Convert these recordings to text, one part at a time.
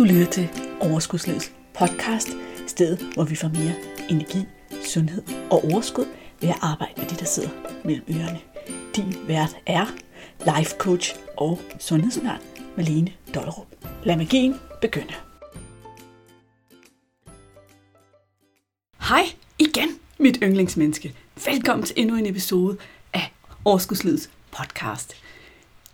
Du lytter til Overskudslivets podcast, stedet hvor vi får mere energi, sundhed og overskud ved at arbejde med det, der sidder mellem ørerne. Din vært er life coach og sundhedsundern Malene Dollerup. Lad magien begynde. Hej igen, mit yndlingsmenneske. Velkommen til endnu en episode af Overskudslivets podcast.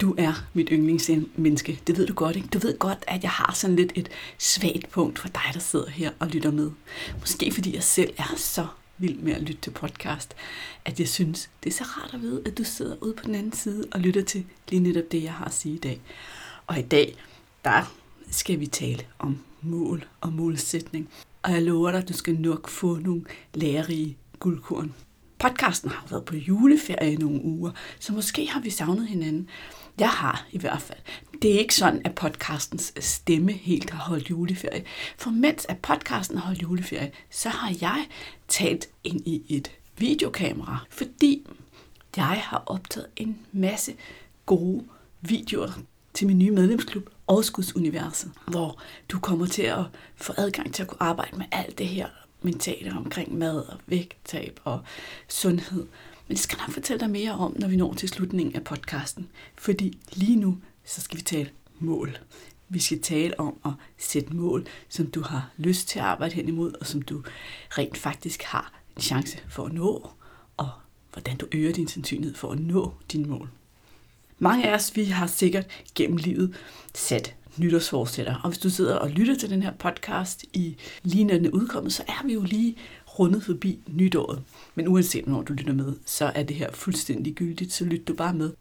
Du er mit yndlingsmenneske. Det ved du godt, ikke? Du ved godt, at jeg har sådan lidt et svagt punkt for dig, der sidder her og lytter med. Måske fordi jeg selv er så vild med at lytte til podcast, at jeg synes, det er så rart at vide, at du sidder ude på den anden side og lytter til lige netop det, jeg har at sige i dag. Og i dag, der skal vi tale om mål og målsætning. Og jeg lover dig, at du skal nok få nogle lærerige guldkorn. Podcasten har været på juleferie i nogle uger, så måske har vi savnet hinanden. Jeg har i hvert fald. Det er ikke sådan, at podcastens stemme helt har holdt juleferie. For mens at podcasten har holdt juleferie, så har jeg talt ind i et videokamera, fordi jeg har optaget en masse gode videoer til min nye medlemsklub, Overskudsuniverset, hvor du kommer til at få adgang til at kunne arbejde med alt det her mentale omkring mad og vægttab og sundhed. Men det skal jeg nok fortælle dig mere om, når vi når til slutningen af podcasten. Fordi lige nu, så skal vi tale mål. Vi skal tale om at sætte mål, som du har lyst til at arbejde hen imod, og som du rent faktisk har en chance for at nå, og hvordan du øger din sandsynlighed for at nå dine mål. Mange af os, vi har sikkert gennem livet sat nytårsforsætter. Og hvis du sidder og lytter til den her podcast i lige når den er udkommet, så er vi jo lige rundet forbi nytåret. Men uanset hvornår du lytter med, så er det her fuldstændig gyldigt, så lyt du bare med.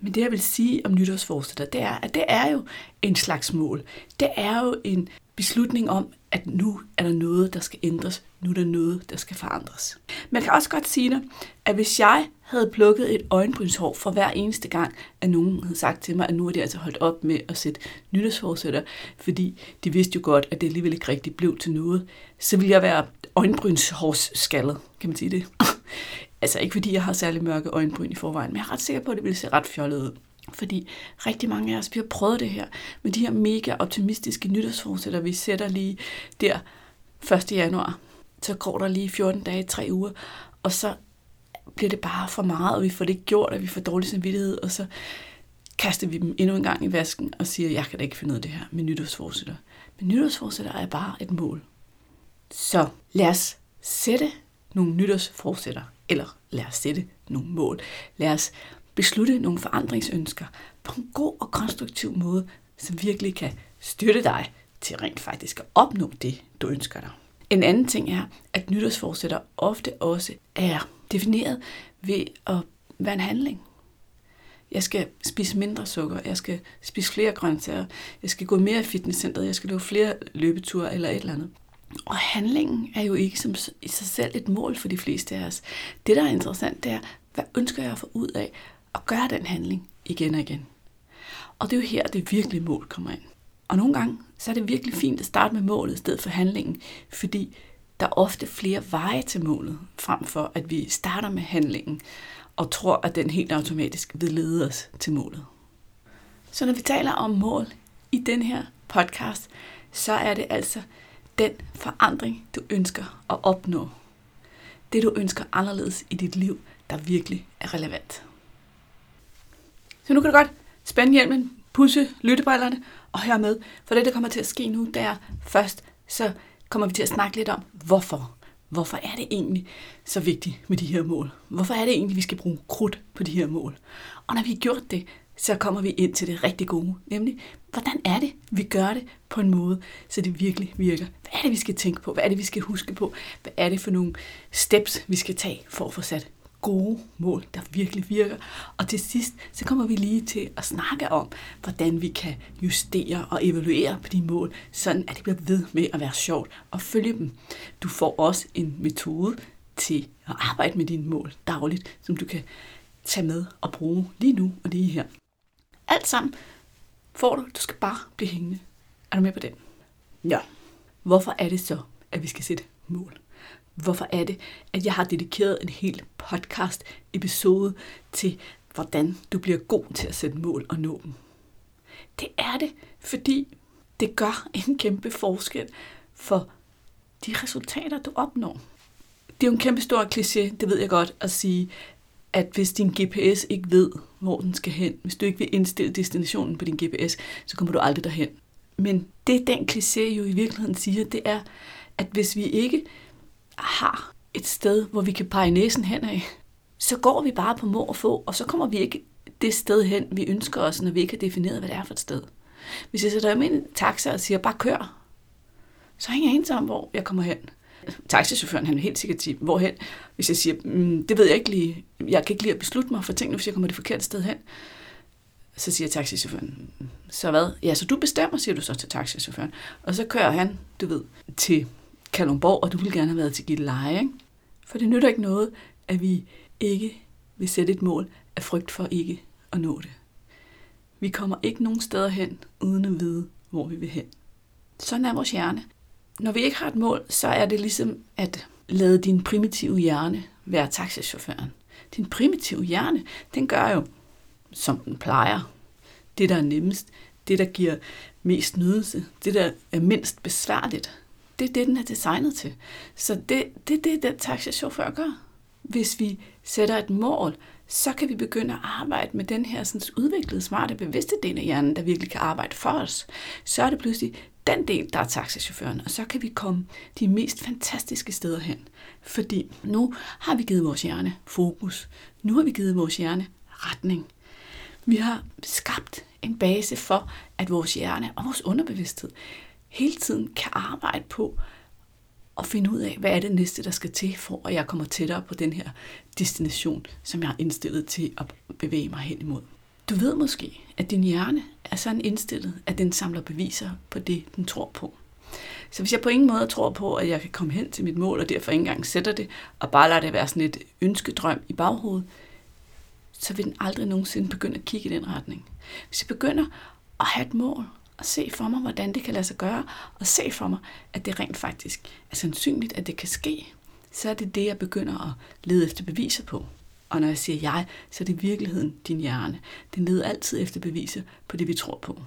Men det jeg vil sige om nytårsforsætter, det er, at det er jo en slags mål. Det er jo en beslutning om, at nu er der noget, der skal ændres. Nu er der noget, der skal forandres. Men jeg kan også godt sige det, at hvis jeg havde plukket et øjenbrynshår for hver eneste gang, at nogen havde sagt til mig, at nu er det altså holdt op med at sætte nytårsforsætter, fordi de vidste jo godt, at det alligevel ikke rigtig blev til noget, så ville jeg være øjenbrynshårsskaldet, kan man sige det? altså ikke fordi jeg har særlig mørke øjenbryn i forvejen, men jeg er ret sikker på, at det ville se ret fjollet ud. Fordi rigtig mange af os, vi har prøvet det her med de her mega optimistiske nytårsforsætter, vi sætter lige der 1. januar. Så går der lige 14 dage, 3 uger, og så bliver det bare for meget, og vi får det ikke gjort, og vi får dårlig samvittighed, og så kaster vi dem endnu en gang i vasken og siger, jeg kan da ikke finde ud af det her med nytårsforsætter. Men nytårsforsætter er bare et mål. Så lad os sætte nogle nytårsforsætter, eller lad os sætte nogle mål. Lad os beslutte nogle forandringsønsker på en god og konstruktiv måde, som virkelig kan støtte dig til rent faktisk at opnå det, du ønsker dig. En anden ting er, at nytårsforsætter ofte også er defineret ved at være en handling. Jeg skal spise mindre sukker, jeg skal spise flere grøntsager, jeg skal gå mere i fitnesscenteret, jeg skal løbe flere løbeture eller et eller andet. Og handlingen er jo ikke som i sig selv et mål for de fleste af os. Det, der er interessant, det er, hvad ønsker jeg at få ud af at gøre den handling igen og igen. Og det er jo her, det virkelige mål kommer ind. Og nogle gange, så er det virkelig fint at starte med målet i stedet for handlingen, fordi der er ofte flere veje til målet, frem for at vi starter med handlingen og tror, at den helt automatisk vil lede os til målet. Så når vi taler om mål i den her podcast, så er det altså den forandring, du ønsker at opnå. Det, du ønsker anderledes i dit liv, der virkelig er relevant. Så nu kan du godt spænde hjelmen, pusse lyttebrillerne og hør med, for det, der kommer til at ske nu, det er først, så kommer vi til at snakke lidt om, hvorfor. Hvorfor er det egentlig så vigtigt med de her mål? Hvorfor er det egentlig, vi skal bruge krudt på de her mål? Og når vi har gjort det, så kommer vi ind til det rigtig gode, nemlig, hvordan er det, vi gør det på en måde, så det virkelig virker? Hvad er det, vi skal tænke på? Hvad er det, vi skal huske på? Hvad er det for nogle steps, vi skal tage for at få sat gode mål, der virkelig virker. Og til sidst, så kommer vi lige til at snakke om, hvordan vi kan justere og evaluere på de mål, sådan at det bliver ved med at være sjovt og følge dem. Du får også en metode til at arbejde med dine mål dagligt, som du kan tage med og bruge lige nu og lige her. Alt sammen får du. Du skal bare blive hængende. Er du med på den? Ja. Hvorfor er det så, at vi skal sætte mål? Hvorfor er det, at jeg har dedikeret en hel podcast episode til, hvordan du bliver god til at sætte mål og nå dem? Det er det, fordi det gør en kæmpe forskel for de resultater, du opnår. Det er jo en kæmpe stor kliché, det ved jeg godt, at sige, at hvis din GPS ikke ved, hvor den skal hen, hvis du ikke vil indstille destinationen på din GPS, så kommer du aldrig derhen. Men det den kliché jo i virkeligheden siger, det er, at hvis vi ikke har et sted, hvor vi kan pege næsen hen af, så går vi bare på må og få, og så kommer vi ikke det sted hen, vi ønsker os, når vi ikke har defineret, hvad det er for et sted. Hvis jeg sætter mig i en taxa og siger, bare kør, så hænger jeg ikke om, hvor jeg kommer hen. Taxichaufføren, han er helt sikkert sige, hvorhen. Hvis jeg siger, mm, det ved jeg ikke lige, jeg kan ikke lige at beslutte mig for tingene, hvis jeg kommer det forkerte sted hen. Så siger taxichaufføren, så hvad? Ja, så du bestemmer, siger du så til taxichaufføren. Og så kører han, du ved, til Kalundborg, og du ville gerne have været til Gilleleje, ikke? For det nytter ikke noget, at vi ikke vil sætte et mål af frygt for ikke at nå det. Vi kommer ikke nogen steder hen, uden at vide, hvor vi vil hen. Sådan er vores hjerne. Når vi ikke har et mål, så er det ligesom at lade din primitive hjerne være taxichaufføren. Din primitive hjerne, den gør jo, som den plejer. Det, der er nemmest, det, der giver mest nydelse, det, der er mindst besværligt, det er det, den er designet til. Så det er det, det, den taxichauffør gør. Hvis vi sætter et mål, så kan vi begynde at arbejde med den her sådan, udviklede, smarte, bevidste del af hjernen, der virkelig kan arbejde for os. Så er det pludselig den del, der er taxichaufføren, og så kan vi komme de mest fantastiske steder hen. Fordi nu har vi givet vores hjerne fokus. Nu har vi givet vores hjerne retning. Vi har skabt en base for, at vores hjerne og vores underbevidsthed hele tiden kan arbejde på at finde ud af, hvad er det næste, der skal til, for at jeg kommer tættere på den her destination, som jeg har indstillet til at bevæge mig hen imod. Du ved måske, at din hjerne er sådan indstillet, at den samler beviser på det, den tror på. Så hvis jeg på ingen måde tror på, at jeg kan komme hen til mit mål, og derfor ikke engang sætter det, og bare lader det være sådan et ønskedrøm i baghovedet, så vil den aldrig nogensinde begynde at kigge i den retning. Hvis jeg begynder at have et mål, og se for mig, hvordan det kan lade sig gøre, og se for mig, at det rent faktisk er sandsynligt, at det kan ske, så er det det, jeg begynder at lede efter beviser på. Og når jeg siger jeg, så er det i virkeligheden din hjerne. Den leder altid efter beviser på det, vi tror på.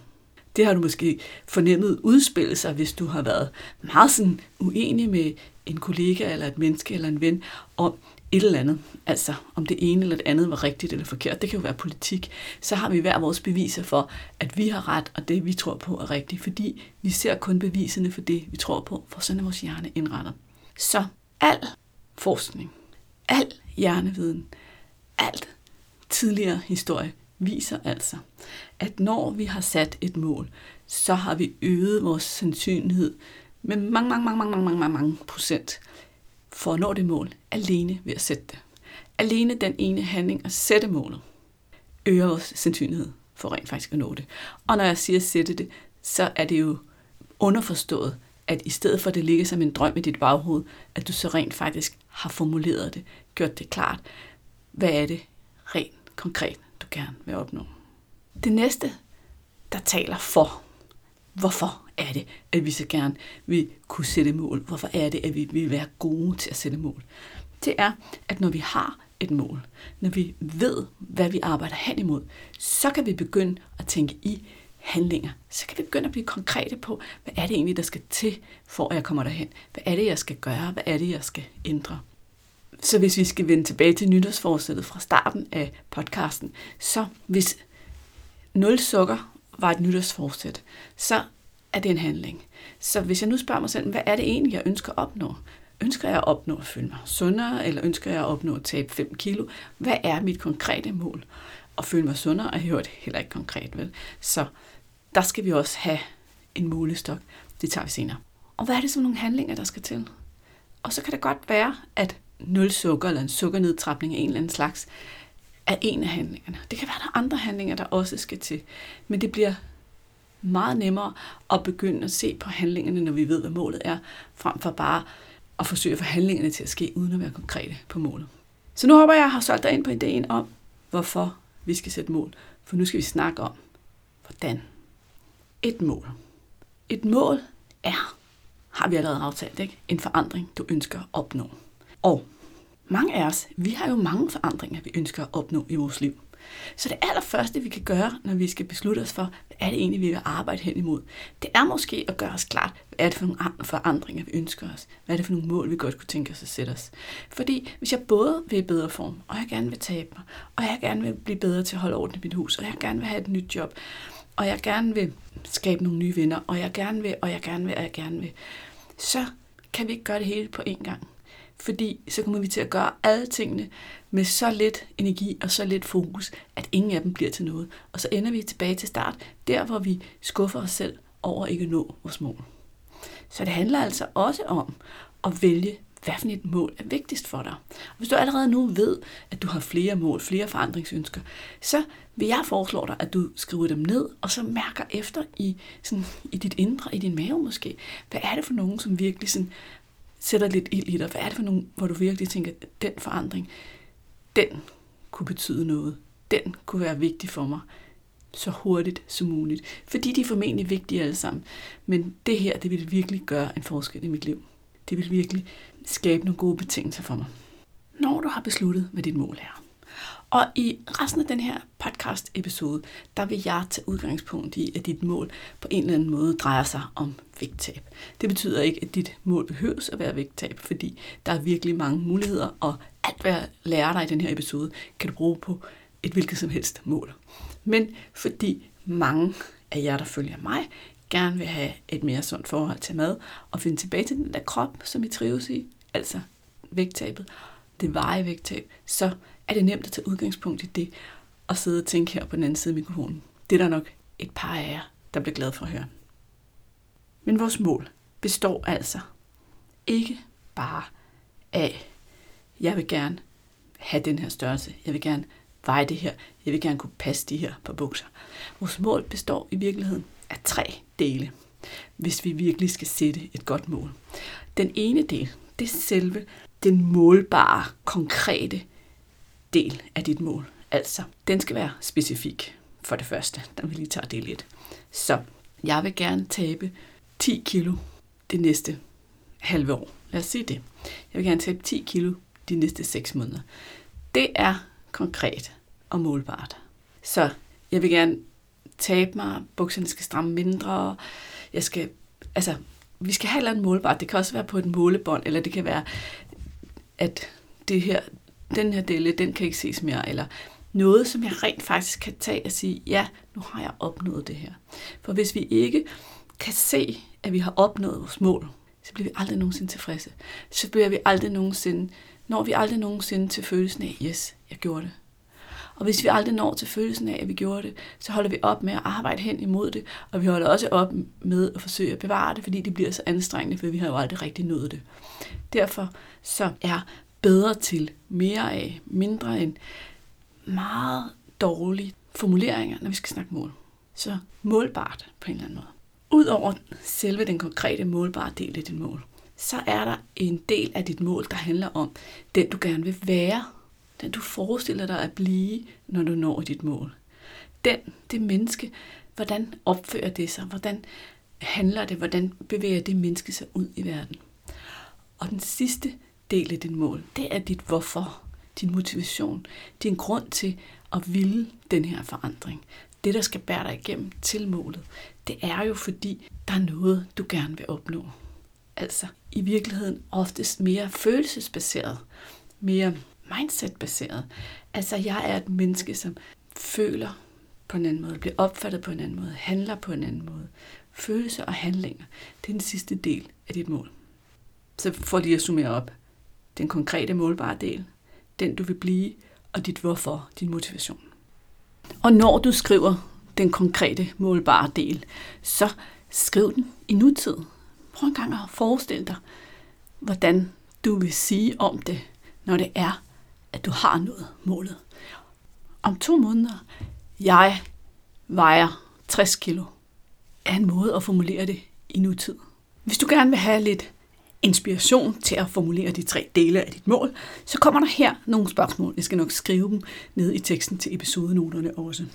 Det har du måske fornemmet udspille sig, hvis du har været meget sådan uenig med en kollega eller et menneske eller en ven om et eller andet. Altså om det ene eller det andet var rigtigt eller forkert. Det kan jo være politik. Så har vi hver vores beviser for, at vi har ret, og det vi tror på er rigtigt. Fordi vi ser kun beviserne for det, vi tror på, for sådan er vores hjerne indrettet. Så al forskning, al hjerneviden, alt tidligere historie viser altså, at når vi har sat et mål, så har vi øget vores sandsynlighed med mange, mange, mange, mange, mange, mange, mange procent for at nå det mål, alene ved at sætte det. Alene den ene handling at sætte målet, øger vores sandsynlighed for rent faktisk at nå det. Og når jeg siger sætte det, så er det jo underforstået, at i stedet for at det ligger som en drøm i dit baghoved, at du så rent faktisk har formuleret det, gjort det klart, hvad er det rent konkret, du gerne vil opnå. Det næste, der taler for, hvorfor er det, at vi så gerne vil kunne sætte mål? Hvorfor er det, at vi vil være gode til at sætte mål? Det er, at når vi har et mål, når vi ved, hvad vi arbejder hen imod, så kan vi begynde at tænke i handlinger. Så kan vi begynde at blive konkrete på, hvad er det egentlig, der skal til, for at jeg kommer derhen? Hvad er det, jeg skal gøre? Hvad er det, jeg skal ændre? Så hvis vi skal vende tilbage til nytårsforsættet fra starten af podcasten, så hvis nul sukker var et nytårsforsæt, så er det en handling. Så hvis jeg nu spørger mig selv, hvad er det egentlig, jeg ønsker at opnå? Ønsker jeg at opnå at føle mig sundere, eller ønsker jeg at opnå at tabe 5 kilo? Hvad er mit konkrete mål? At føle mig sundere er jo heller ikke konkret, vel? Så der skal vi også have en målestok. Det tager vi senere. Og hvad er det så nogle handlinger, der skal til? Og så kan det godt være, at nul sukker eller en sukkernedtrapning af en eller anden slags er en af handlingerne. Det kan være, der er andre handlinger, der også skal til. Men det bliver meget nemmere at begynde at se på handlingerne, når vi ved, hvad målet er, frem for bare at forsøge at få handlingerne til at ske, uden at være konkrete på målet. Så nu håber jeg, at jeg har solgt dig ind på ideen om, hvorfor vi skal sætte mål. For nu skal vi snakke om, hvordan. Et mål. Et mål er, har vi allerede aftalt, ikke? en forandring, du ønsker at opnå. Og mange af os, vi har jo mange forandringer, vi ønsker at opnå i vores liv. Så det allerførste, vi kan gøre, når vi skal beslutte os for, hvad er det egentlig, vi vil arbejde hen imod, det er måske at gøre os klart, hvad er det for nogle forandringer, vi ønsker os? Hvad er det for nogle mål, vi godt kunne tænke os at sætte os? Fordi hvis jeg både vil i bedre form, og jeg gerne vil tabe mig, og jeg gerne vil blive bedre til at holde orden i mit hus, og jeg gerne vil have et nyt job, og jeg gerne vil skabe nogle nye venner, og jeg gerne vil, og jeg gerne vil, og jeg gerne vil, så kan vi ikke gøre det hele på én gang. Fordi så kommer vi til at gøre alle tingene med så lidt energi og så lidt fokus, at ingen af dem bliver til noget. Og så ender vi tilbage til start, der hvor vi skuffer os selv over ikke at nå vores mål. Så det handler altså også om at vælge, hvad for et mål er vigtigst for dig. Og hvis du allerede nu ved, at du har flere mål, flere forandringsønsker, så vil jeg foreslå dig, at du skriver dem ned, og så mærker efter i, sådan, i dit indre, i din mave måske, hvad er det for nogen, som virkelig sådan, sætter lidt ild i dig? Hvad er det for nogle, hvor du virkelig tænker, at den forandring, den kunne betyde noget. Den kunne være vigtig for mig så hurtigt som muligt. Fordi de er formentlig vigtige alle sammen. Men det her, det vil virkelig gøre en forskel i mit liv. Det vil virkelig skabe nogle gode betingelser for mig. Når du har besluttet, hvad dit mål er. Og i resten af den her podcast episode, der vil jeg tage udgangspunkt i, at dit mål på en eller anden måde drejer sig om vægttab. Det betyder ikke, at dit mål behøves at være vægttab, fordi der er virkelig mange muligheder, og alt hvad jeg lærer dig i den her episode, kan du bruge på et hvilket som helst mål. Men fordi mange af jer, der følger mig, gerne vil have et mere sundt forhold til mad, og finde tilbage til den der krop, som I trives i, altså vægttabet, det veje vægttab, så er det nemt at tage udgangspunkt i det, og sidde og tænke her på den anden side af mikrofonen. Det er der nok et par af jer, der bliver glade for at høre. Men vores mål består altså ikke bare af, jeg vil gerne have den her størrelse, jeg vil gerne veje det her, jeg vil gerne kunne passe de her på bukser. Vores mål består i virkeligheden af tre dele, hvis vi virkelig skal sætte et godt mål. Den ene del, det er selve den målbare, konkrete del af dit mål. Altså, den skal være specifik for det første, når vi lige tager det lidt. Så jeg vil gerne tabe 10 kilo det næste halve år. Lad os sige det. Jeg vil gerne tabe 10 kilo de næste 6 måneder. Det er konkret og målbart. Så jeg vil gerne tabe mig, bukserne skal stramme mindre, jeg skal, altså, vi skal have et eller andet målbart. Det kan også være på et målebånd, eller det kan være, at det her, den her delle, den kan ikke ses mere, eller noget, som jeg rent faktisk kan tage og sige, ja, nu har jeg opnået det her. For hvis vi ikke kan se, at vi har opnået vores mål, så bliver vi aldrig nogensinde tilfredse. Så bliver vi aldrig nogensinde, når vi aldrig nogensinde til følelsen af, yes, jeg gjorde det. Og hvis vi aldrig når til følelsen af, at vi gjorde det, så holder vi op med at arbejde hen imod det, og vi holder også op med at forsøge at bevare det, fordi det bliver så anstrengende, for vi har jo aldrig rigtig nået det. Derfor så er bedre til mere af, mindre end meget dårlige formuleringer, når vi skal snakke mål. Så målbart på en eller anden måde. Udover selve den konkrete målbare del af dit mål, så er der en del af dit mål, der handler om den, du gerne vil være den du forestiller dig at blive, når du når dit mål. Den, det menneske, hvordan opfører det sig? Hvordan handler det? Hvordan bevæger det menneske sig ud i verden? Og den sidste del af dit mål, det er dit hvorfor, din motivation, din grund til at ville den her forandring. Det, der skal bære dig igennem til målet, det er jo fordi, der er noget, du gerne vil opnå. Altså i virkeligheden oftest mere følelsesbaseret, mere mindset-baseret. Altså, jeg er et menneske, som føler på en anden måde, bliver opfattet på en anden måde, handler på en anden måde. Følelser og handlinger, det er den sidste del af dit mål. Så for lige at summere op. Den konkrete målbare del, den du vil blive, og dit hvorfor, din motivation. Og når du skriver den konkrete målbare del, så skriv den i nutid. Prøv en gang at forestille dig, hvordan du vil sige om det, når det er, at du har nået målet. Om to måneder, jeg vejer 60 kilo, er en måde at formulere det i nutid. Hvis du gerne vil have lidt inspiration til at formulere de tre dele af dit mål, så kommer der her nogle spørgsmål. Jeg skal nok skrive dem ned i teksten til episodenoterne også.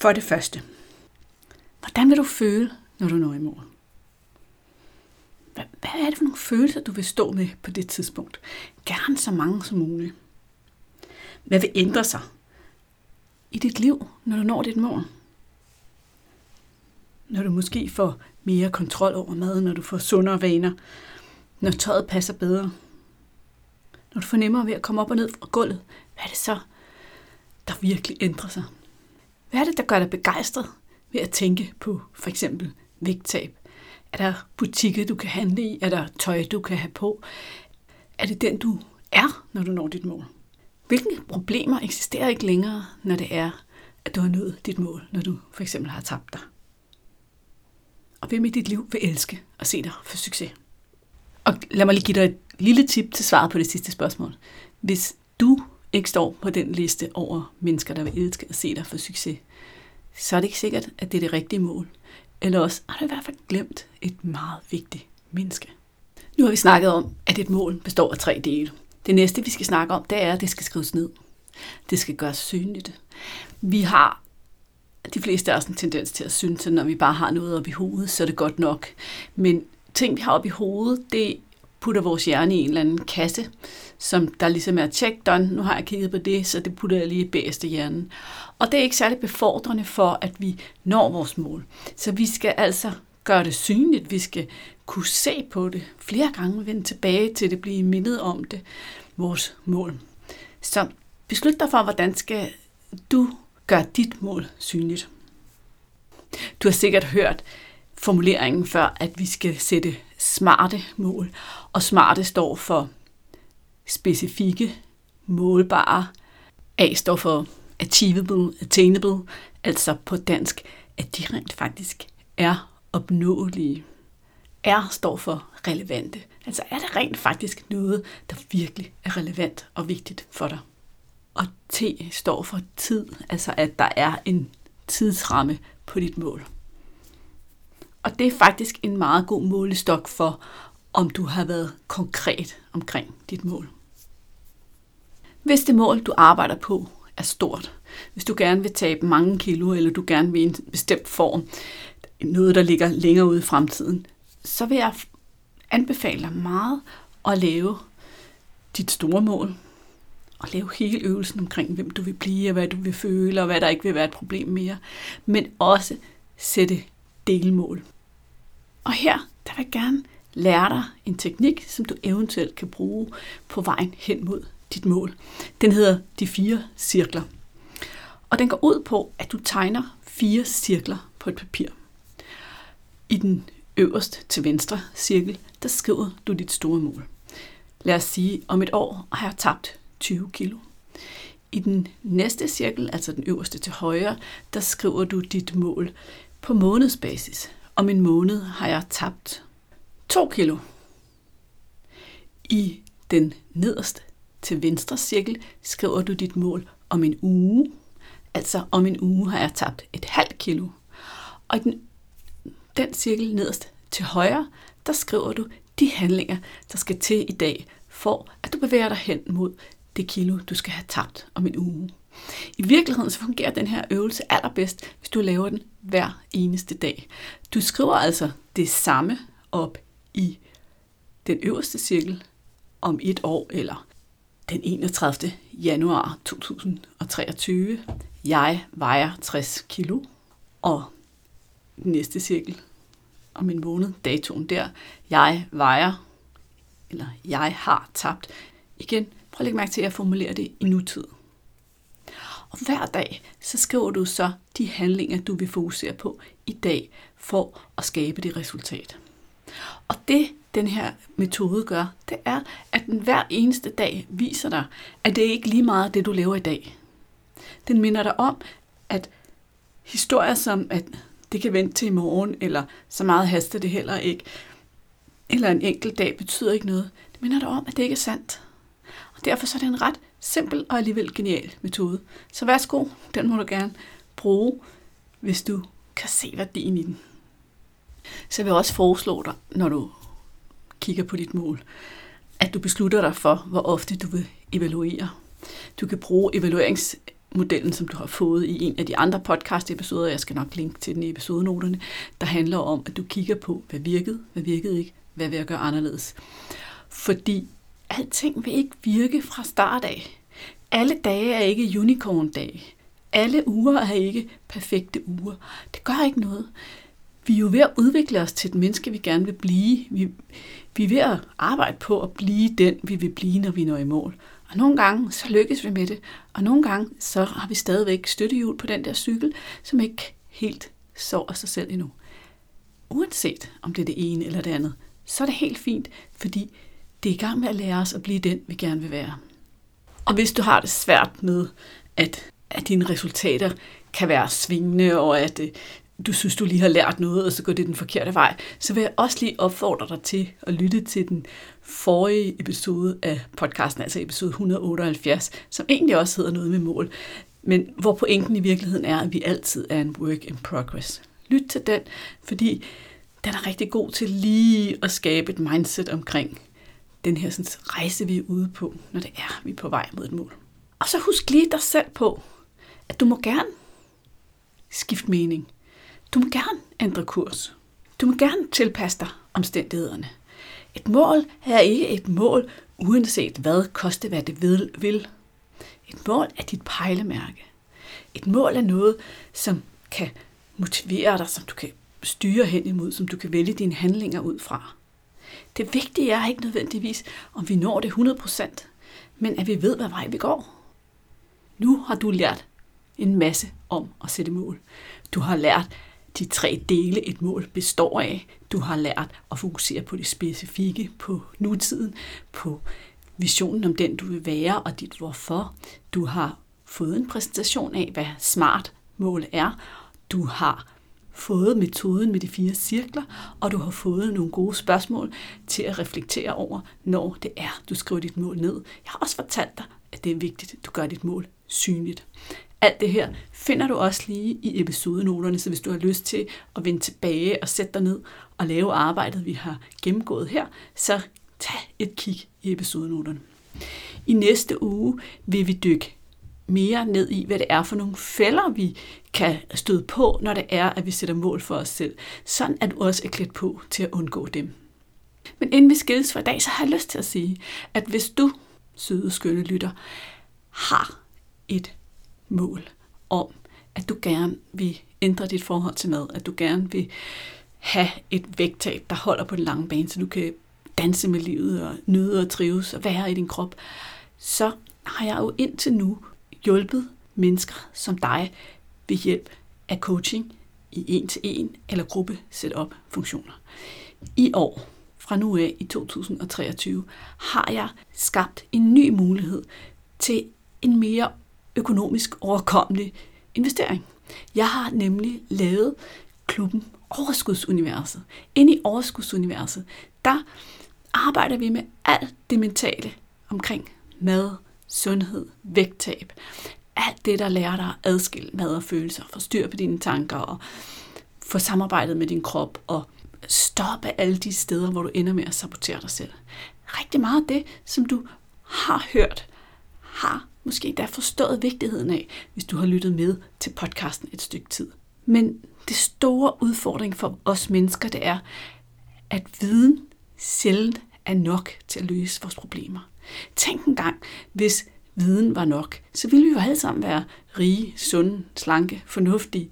For det første. Hvordan vil du føle, når du når i mål? Hvad, er det for nogle følelser, du vil stå med på det tidspunkt? Gerne så mange som muligt. Hvad vil ændre sig, i dit liv, når du når dit mål? Når du måske får mere kontrol over maden, når du får sundere vaner, når tøjet passer bedre, når du får nemmere ved at komme op og ned fra gulvet, hvad er det så, der virkelig ændrer sig? Hvad er det, der gør dig begejstret ved at tænke på for eksempel vægttab? Er der butikker, du kan handle i? Er der tøj, du kan have på? Er det den, du er, når du når dit mål? Hvilke problemer eksisterer ikke længere, når det er, at du har nået dit mål, når du for eksempel har tabt dig? Og hvem i dit liv vil elske at se dig for succes? Og lad mig lige give dig et lille tip til svaret på det sidste spørgsmål. Hvis du ikke står på den liste over mennesker, der vil elske at se dig for succes, så er det ikke sikkert, at det er det rigtige mål. Eller også har du i hvert fald glemt et meget vigtigt menneske. Nu har vi snakket om, at et mål består af tre dele. Det næste, vi skal snakke om, det er, at det skal skrives ned. Det skal gøres synligt. Vi har de fleste har sådan en tendens til at synes, at når vi bare har noget op i hovedet, så er det godt nok. Men ting, vi har op i hovedet, det putter vores hjerne i en eller anden kasse, som der ligesom er check done. Nu har jeg kigget på det, så det putter jeg lige bedste hjernen. Og det er ikke særlig befordrende for, at vi når vores mål. Så vi skal altså gøre det synligt. Vi skal kunne se på det flere gange, vende tilbage til det, blive mindet om det, vores mål. Så beslut dig for, hvordan skal du gør dit mål synligt. Du har sikkert hørt formuleringen før, at vi skal sætte smarte mål. Og smarte står for specifikke, målbare. A står for achievable, attainable, altså på dansk, at de rent faktisk er opnåelige. R står for relevante. Altså er det rent faktisk noget, der virkelig er relevant og vigtigt for dig. Og T står for tid, altså at der er en tidsramme på dit mål. Og det er faktisk en meget god målestok for, om du har været konkret omkring dit mål. Hvis det mål, du arbejder på, er stort, hvis du gerne vil tabe mange kilo, eller du gerne vil i en bestemt form, noget, der ligger længere ude i fremtiden, så vil jeg anbefale dig meget at lave dit store mål, og lave hele øvelsen omkring, hvem du vil blive, og hvad du vil føle, og hvad der ikke vil være et problem mere. Men også sætte delmål. Og her, der vil jeg gerne lære dig en teknik, som du eventuelt kan bruge på vejen hen mod dit mål. Den hedder de fire cirkler. Og den går ud på, at du tegner fire cirkler på et papir. I den øverst til venstre cirkel, der skriver du dit store mål. Lad os sige, om et år har jeg tabt 20 kilo. I den næste cirkel, altså den øverste til højre, der skriver du dit mål på månedsbasis. Om en måned har jeg tabt 2 kilo. I den nederste til venstre cirkel skriver du dit mål om en uge. Altså om en uge har jeg tabt et halvt kilo. Og i den, den cirkel nederst til højre, der skriver du de handlinger, der skal til i dag, for at du bevæger dig hen mod det kilo, du skal have tabt om en uge. I virkeligheden så fungerer den her øvelse allerbedst, hvis du laver den hver eneste dag. Du skriver altså det samme op i den øverste cirkel om et år eller den 31. januar 2023. Jeg vejer 60 kilo. Og næste cirkel om en måned, datoen der. Jeg vejer, eller jeg har tabt. Igen, prøv at lægge mærke til, at jeg formulerer det i nutid. Og hver dag, så skriver du så de handlinger, du vil fokusere på i dag, for at skabe det resultat. Og det, den her metode gør, det er, at den hver eneste dag viser dig, at det er ikke lige meget det, du laver i dag. Den minder dig om, at historier som, at det kan vente til i morgen, eller så meget haster det heller ikke, eller en enkelt dag betyder ikke noget. Det minder dig om, at det ikke er sandt. Og derfor så er det en ret simpel og alligevel genial metode. Så værsgo, den må du gerne bruge, hvis du kan se værdien i den. Så jeg vil også foreslå dig, når du kigger på dit mål, at du beslutter dig for, hvor ofte du vil evaluere. Du kan bruge evalueringsmodellen, som du har fået i en af de andre podcast-episoder, jeg skal nok linke til den i episodenoterne, der handler om, at du kigger på, hvad virkede, hvad virkede ikke, hvad vil jeg gøre anderledes. Fordi alting vil ikke virke fra start af. Alle dage er ikke unicorn-dag. alle uger er ikke perfekte uger. Det gør ikke noget. Vi er jo ved at udvikle os til den menneske, vi gerne vil blive. Vi, vi er ved at arbejde på at blive den, vi vil blive, når vi når i mål. Og nogle gange, så lykkes vi med det. Og nogle gange, så har vi stadigvæk støttehjul på den der cykel, som ikke helt sover sig selv endnu. Uanset om det er det ene eller det andet, så er det helt fint, fordi det er i gang med at lære os at blive den, vi gerne vil være. Og hvis du har det svært med, at, at dine resultater kan være svingende, og at øh, du synes, du lige har lært noget, og så går det den forkerte vej, så vil jeg også lige opfordre dig til at lytte til den forrige episode af podcasten, altså episode 178, som egentlig også hedder noget med mål, men hvor pointen i virkeligheden er, at vi altid er en work in progress. Lyt til den, fordi den er rigtig god til lige at skabe et mindset omkring den her sådan, rejse, vi er ude på, når det er, vi er på vej mod et mål. Og så husk lige dig selv på, at du må gerne skifte mening. Du må gerne ændre kurs. Du må gerne tilpasse dig omstændighederne. Et mål er ikke et mål, uanset hvad, koste hvad det vil. Et mål er dit pejlemærke. Et mål er noget, som kan motivere dig, som du kan styre hen imod, som du kan vælge dine handlinger ud fra. Det vigtige er ikke nødvendigvis, om vi når det 100%, men at vi ved, hvad vej vi går. Nu har du lært en masse om at sætte mål. Du har lært de tre dele, et mål består af. Du har lært at fokusere på det specifikke, på nutiden, på visionen om den, du vil være og dit hvorfor. Du har fået en præsentation af, hvad smart mål er. Du har fået metoden med de fire cirkler, og du har fået nogle gode spørgsmål til at reflektere over, når det er, du skriver dit mål ned. Jeg har også fortalt dig, at det er vigtigt, at du gør dit mål synligt. Alt det her finder du også lige i episodenoterne, så hvis du har lyst til at vende tilbage og sætte dig ned og lave arbejdet, vi har gennemgået her, så tag et kig i episodenoterne. I næste uge vil vi dykke mere ned i, hvad det er for nogle fælder, vi kan støde på, når det er, at vi sætter mål for os selv. Sådan at du også er klædt på til at undgå dem. Men inden vi skilles for i dag, så har jeg lyst til at sige, at hvis du, søde skønne lytter, har et mål om, at du gerne vil ændre dit forhold til mad, at du gerne vil have et vægttab, der holder på den lange bane, så du kan danse med livet og nyde og trives og være i din krop, så har jeg jo indtil nu hjulpet mennesker som dig ved hjælp af coaching i en til en eller gruppe setup funktioner. I år, fra nu af i 2023, har jeg skabt en ny mulighed til en mere økonomisk overkommelig investering. Jeg har nemlig lavet klubben Overskudsuniverset. Inde i Overskudsuniverset, der arbejder vi med alt det mentale omkring mad, sundhed, vægttab. Alt det, der lærer dig at adskille mad og følelser, få styr på dine tanker og få samarbejdet med din krop og stoppe alle de steder, hvor du ender med at sabotere dig selv. Rigtig meget af det, som du har hørt, har måske endda forstået vigtigheden af, hvis du har lyttet med til podcasten et stykke tid. Men det store udfordring for os mennesker, det er, at viden sjældent er nok til at løse vores problemer. Tænk en gang, hvis viden var nok, så ville vi jo alle sammen være rige, sunde, slanke, fornuftige.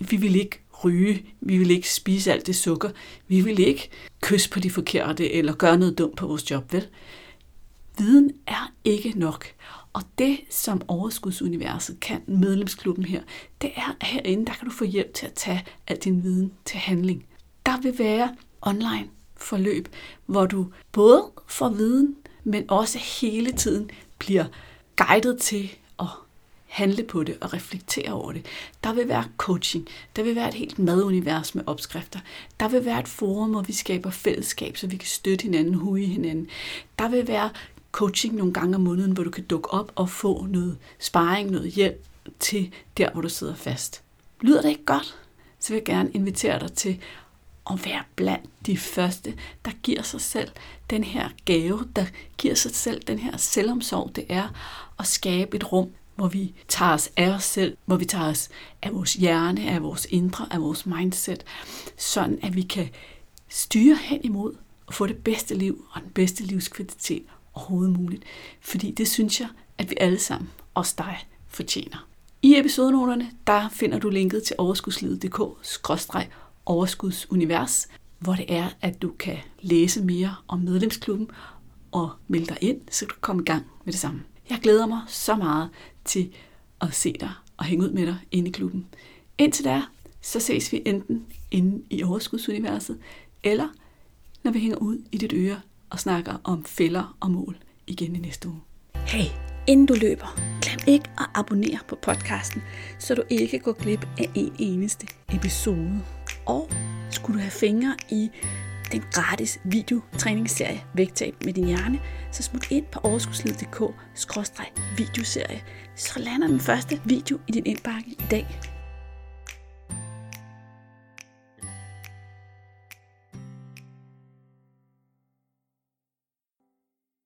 Vi ville ikke ryge, vi ville ikke spise alt det sukker, vi ville ikke kysse på de forkerte eller gøre noget dumt på vores job, vel? Viden er ikke nok. Og det, som Overskudsuniverset kan, medlemsklubben her, det er, at herinde, der kan du få hjælp til at tage al din viden til handling. Der vil være online forløb, hvor du både får viden, men også hele tiden bliver guidet til at handle på det og reflektere over det. Der vil være coaching. Der vil være et helt madunivers med opskrifter. Der vil være et forum, hvor vi skaber fællesskab, så vi kan støtte hinanden, huge hinanden. Der vil være coaching nogle gange om måneden, hvor du kan dukke op og få noget sparring, noget hjælp til der, hvor du sidder fast. Lyder det ikke godt? Så vil jeg gerne invitere dig til at være blandt de første, der giver sig selv den her gave, der giver sig selv den her selvomsorg, det er at skabe et rum, hvor vi tager os af os selv, hvor vi tager os af vores hjerne, af vores indre, af vores mindset, sådan at vi kan styre hen imod og få det bedste liv og den bedste livskvalitet overhovedet muligt. Fordi det synes jeg, at vi alle sammen, os dig, fortjener. I episodenoterne, der finder du linket til overskudsunivers, hvor det er, at du kan læse mere om medlemsklubben og melde dig ind, så du kan komme i gang med det samme. Jeg glæder mig så meget til at se dig og hænge ud med dig inde i klubben. Indtil da, så ses vi enten inde i overskudsuniverset, eller når vi hænger ud i dit øre og snakker om fælder og mål igen i næste uge. Hey, inden du løber, glem ikke at abonnere på podcasten, så du ikke går glip af en eneste episode. Og skulle du have fingre i den gratis videotræningsserie Vægtab med din hjerne, så smut ind på overskudslivet.dk-videoserie, så lander den første video i din indbakke i dag.